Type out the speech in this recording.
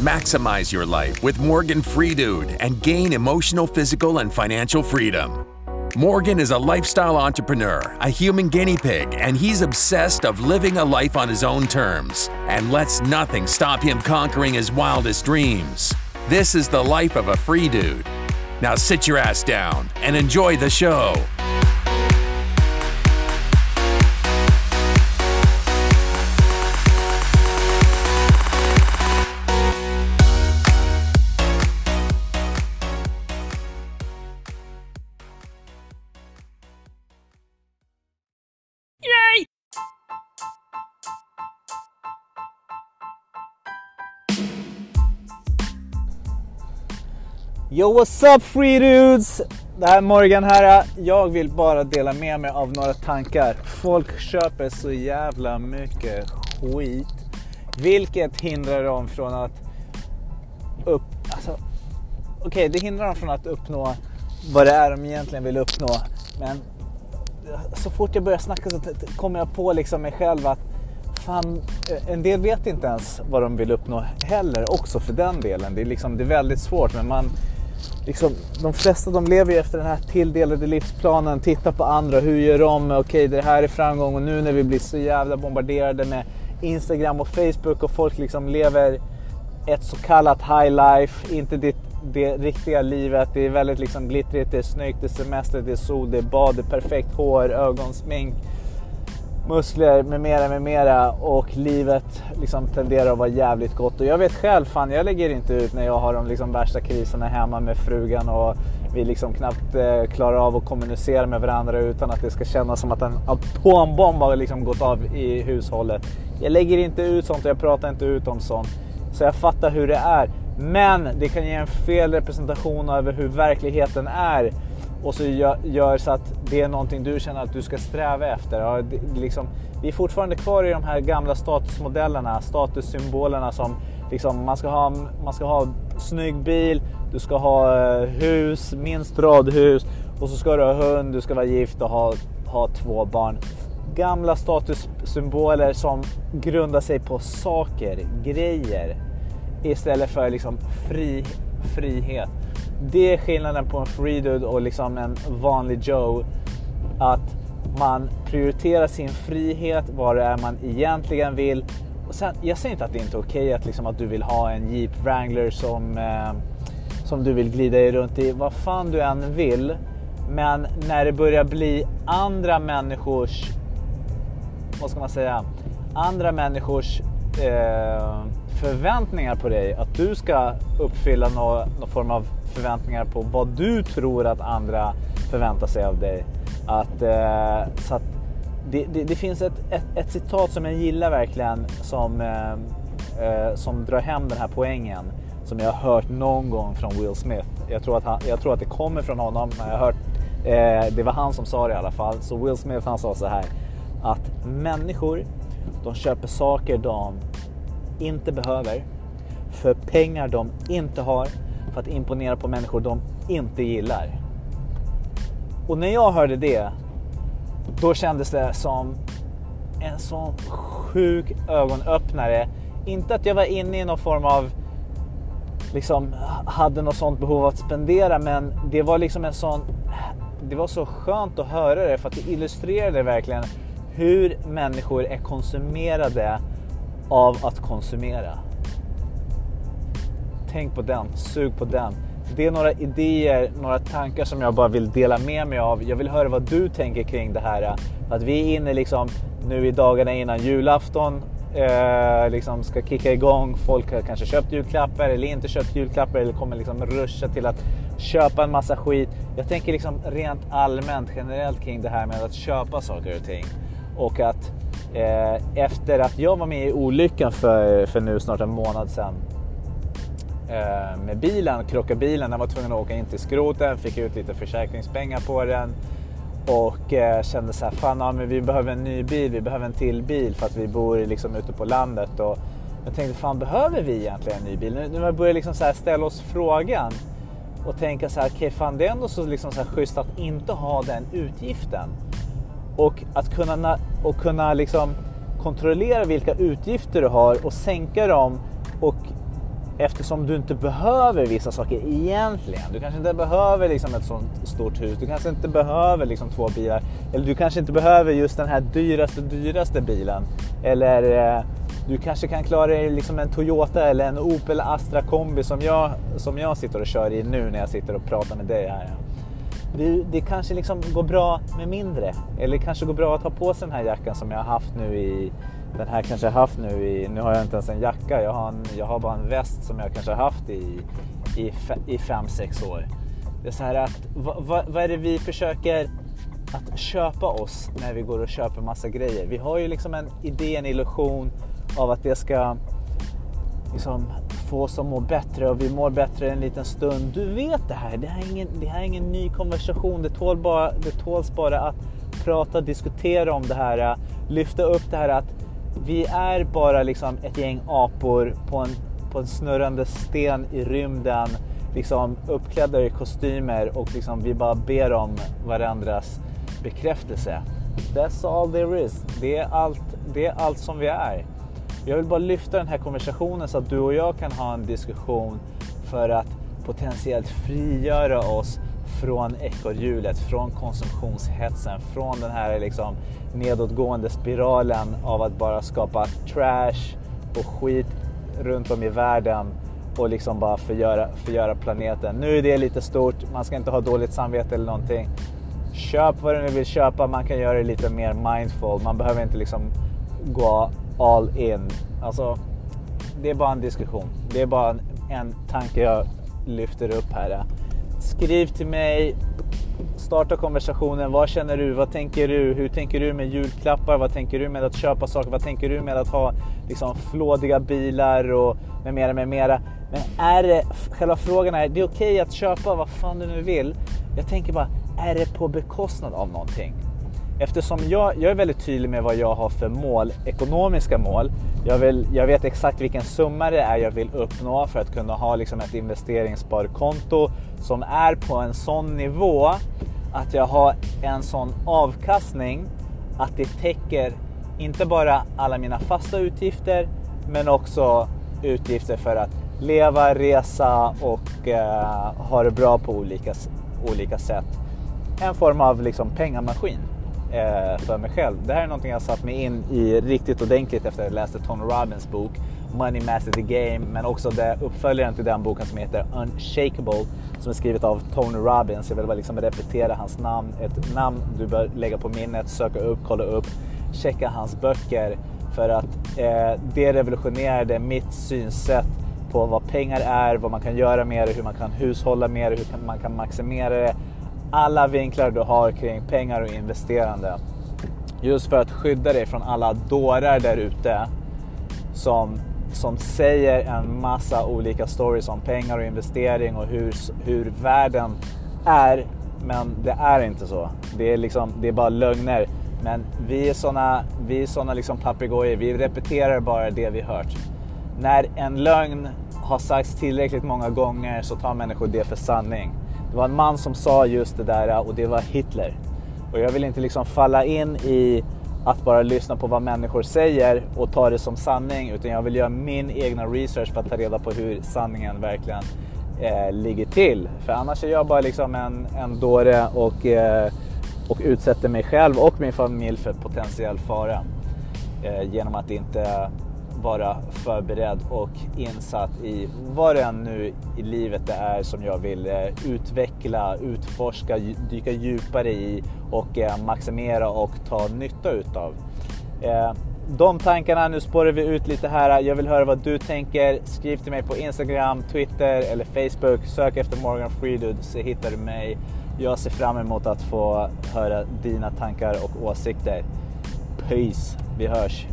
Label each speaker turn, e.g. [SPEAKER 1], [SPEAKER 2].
[SPEAKER 1] Maximize your life with Morgan Freedude and gain emotional, physical, and financial freedom. Morgan is a lifestyle entrepreneur, a human guinea pig, and he's obsessed of living a life on his own terms and lets nothing stop him conquering his wildest dreams. This is the life of a free dude. Now sit your ass down and enjoy the show.
[SPEAKER 2] Yo what's up free dudes! Det här är Morgan här. Jag vill bara dela med mig av några tankar. Folk köper så jävla mycket skit. Vilket hindrar dem från att upp... Alltså, Okej, okay, det hindrar dem från att uppnå vad det är de egentligen vill uppnå. Men så fort jag börjar snacka så kommer jag på liksom mig själv att fan, eh, en del vet inte ens vad de vill uppnå heller också för den delen. Det är, liksom, det är väldigt svårt men man liksom, de flesta de lever ju efter den här tilldelade livsplanen, tittar på andra, hur gör de? Okej, det här är framgång och nu när vi blir så jävla bombarderade med Instagram och Facebook och folk liksom lever ett så kallat high life, inte det, det riktiga livet. Det är väldigt liksom glittrigt, det är snyggt, det är semester, det är sol, det är bad, det är perfekt hår, ögonsmink muskler med mera, med mera och livet liksom tenderar att vara jävligt gott. Och jag vet själv, fan jag lägger inte ut när jag har de liksom värsta kriserna hemma med frugan och vi liksom knappt eh, klarar av att kommunicera med varandra utan att det ska kännas som att en atombomb har liksom gått av i hushållet. Jag lägger inte ut sånt och jag pratar inte ut om sånt. Så jag fattar hur det är. Men det kan ge en fel representation över hur verkligheten är och så gör, gör, så att det är någonting du känner att du ska sträva efter. Ja, det, liksom, vi är fortfarande kvar i de här gamla statusmodellerna, statussymbolerna som liksom, man, ska ha, man ska ha snygg bil, du ska ha eh, hus, minst radhus och så ska du ha hund, du ska vara gift och ha, ha två barn. Gamla statussymboler som grundar sig på saker, grejer istället för liksom fri, frihet. Det är skillnaden på en free dude och liksom en vanlig Joe. Att man prioriterar sin frihet, vad det är man egentligen vill. Och sen, jag säger inte att det inte är okej okay att, liksom, att du vill ha en Jeep Wrangler som, eh, som du vill glida runt i. Vad fan du än vill. Men när det börjar bli andra människors, vad ska man säga, andra människors eh, förväntningar på dig. Att du ska uppfylla någon, någon form av förväntningar på vad du tror att andra förväntar sig av dig. Att, eh, så att det, det, det finns ett, ett, ett, citat som jag gillar verkligen som, eh, eh, som drar hem den här poängen. Som jag har hört någon gång från Will Smith. Jag tror att, han, jag tror att det kommer från honom. Men jag har hört, eh, det var han som sa det i alla fall. Så Will Smith han sa så här. Att människor, de köper saker de inte behöver. För pengar de inte har för att imponera på människor de inte gillar. Och när jag hörde det, då kändes det som en sån sjuk ögonöppnare. Inte att jag var inne i någon form av, liksom hade något sånt behov att spendera, men det var liksom en sån, det var så skönt att höra det för att det illustrerade verkligen hur människor är konsumerade av att konsumera tänk på den, sug på den. Det är några idéer, några tankar som jag bara vill dela med mig av. Jag vill höra vad du tänker kring det här. Att vi är inne liksom nu i dagarna innan julafton. Eh, liksom ska kicka igång. Folk har kanske köpt julklappar eller inte köpt julklappar eller kommer liksom ruscha till att köpa en massa skit. Jag tänker liksom rent allmänt generellt kring det här med att köpa saker och ting. Och att eh, efter att jag var med i olyckan för, för nu snart en månad sedan Eh, med bilen, krockade bilen. Den var tvungen att åka in till skroten, fick ut lite försäkringspengar på den och eh, kände så här, fan ja, men vi behöver en ny bil, vi behöver en till bil för att vi bor liksom ute på landet. Och jag tänkte, fan behöver vi egentligen en ny bil? Nu, nu börjar liksom så här ställa oss frågan och tänka så här, okej okay, fan det är ändå så, liksom så här schysst att inte ha den utgiften. Och att kunna, och kunna liksom kontrollera vilka utgifter du har och sänka dem och eftersom du inte behöver vissa saker egentligen. Du kanske inte behöver liksom ett sånt stort hus. Du kanske inte behöver liksom två bilar. Eller du kanske inte behöver just den här dyraste, dyraste bilen. Eller eh, du kanske kan klara dig liksom en Toyota eller en Opel Astra kombi som jag, som jag sitter och kör i nu när jag sitter och pratar med dig här. Det, det kanske liksom går bra med mindre. Eller kanske går bra att ha på sig den här jackan som jag har haft nu i den här kanske jag haft nu i, nu har jag inte ens en jacka, jag har, en, jag har bara en väst som jag kanske har haft i, i, i fem, sex år. Det är så här att, vad, vad, vad är det vi försöker att köpa oss när vi går och köper massa grejer? Vi har ju liksom en idé, en illusion av att det ska liksom få oss att må bättre och vi mår bättre en liten stund. Du vet det här, det här är ingen, det här är ingen ny konversation. Det, tål bara, det tåls bara att prata, diskutera om det här, äh, lyfta upp det här att vi är bara liksom ett gäng apor på en, på en snurrande sten i rymden, liksom uppklädda i kostymer och liksom vi bara ber om varandras bekräftelse. That's all there is. Det är allt, det är allt som vi är. Jag vill bara lyfta den här konversationen så att du och jag kan ha en diskussion för att potentiellt frigöra oss från ekorrhjulet, från konsumtionshetsen, från den här liksom nedåtgående spiralen av att bara skapa trash och skit runt om i världen och liksom bara förgöra, förgöra planeten. Nu är det lite stort, man ska inte ha dåligt samvete eller någonting. Köp vad du nu vill köpa, man kan göra det lite mer mindful. Man behöver inte liksom gå all in. Alltså, det är bara en diskussion. Det är bara en, en tanke jag lyfter upp här. Skriv till mig, starta konversationen. Vad känner du? Vad tänker du? Hur tänker du med julklappar? Vad tänker du med att köpa saker? Vad tänker du med att ha liksom, flådiga bilar och med mera, med mera? Men är det, själva frågan är, det är okej okay att köpa vad fan du nu vill. Jag tänker bara, är det på bekostnad av någonting? Eftersom jag, jag är väldigt tydlig med vad jag har för mål, ekonomiska mål. Jag, vill, jag vet exakt vilken summa det är jag vill uppnå för att kunna ha liksom ett investeringssparkonto som är på en sån nivå att jag har en sån avkastning att det täcker inte bara alla mina fasta utgifter men också utgifter för att leva, resa och eh, ha det bra på olika, olika sätt. En form av liksom pengamaskin Eh, för mig själv. Det här är någonting jag satt mig in i riktigt ordentligt efter att jag läste Tony Robbins bok Money Master the Game, men också det uppföljaren till den boken som heter Unshakable som är skrivet av Tony Robbins. Jag vill bara liksom repetera hans namn, ett namn du bör lägga på minnet, söka upp, kolla upp, checka hans böcker för att eh, det revolutionerade mitt synsätt på vad pengar är, vad man kan göra med det, hur man kan hushålla med det, hur man kan maximera det alla vinklar du har kring pengar och investerande. Just för att skydda dig från alla dårar där ute som, som säger en massa olika stories om pengar och investering och hur, hur världen är. Men det är inte så. Det är, liksom, det är bara lögner. Men vi är såna, vi är såna liksom papegojor. Vi repeterar bara det vi hört. När en lögn har sagts tillräckligt många gånger så tar människor det för sanning. Det var en man som sa just det där och det var Hitler. Och jag vill inte liksom falla in i att bara lyssna på vad människor säger och ta det som sanning utan jag vill göra min egna research för att ta reda på hur sanningen verkligen eh, ligger till. För annars är jag bara liksom en, en dåre och, eh, och utsätter mig själv och min familj för potentiell fara eh, genom att inte vara förberedd och insatt i vad det än nu i livet det är som jag vill eh, utveckla, utforska, dyka djupare i och eh, maximera och ta nytta utav. Eh, de tankarna, nu spårar vi ut lite här. Jag vill höra vad du tänker. Skriv till mig på Instagram, Twitter eller Facebook. Sök efter Morgan Freedude så hittar du mig. Jag ser fram emot att få höra dina tankar och åsikter. Peace, vi hörs!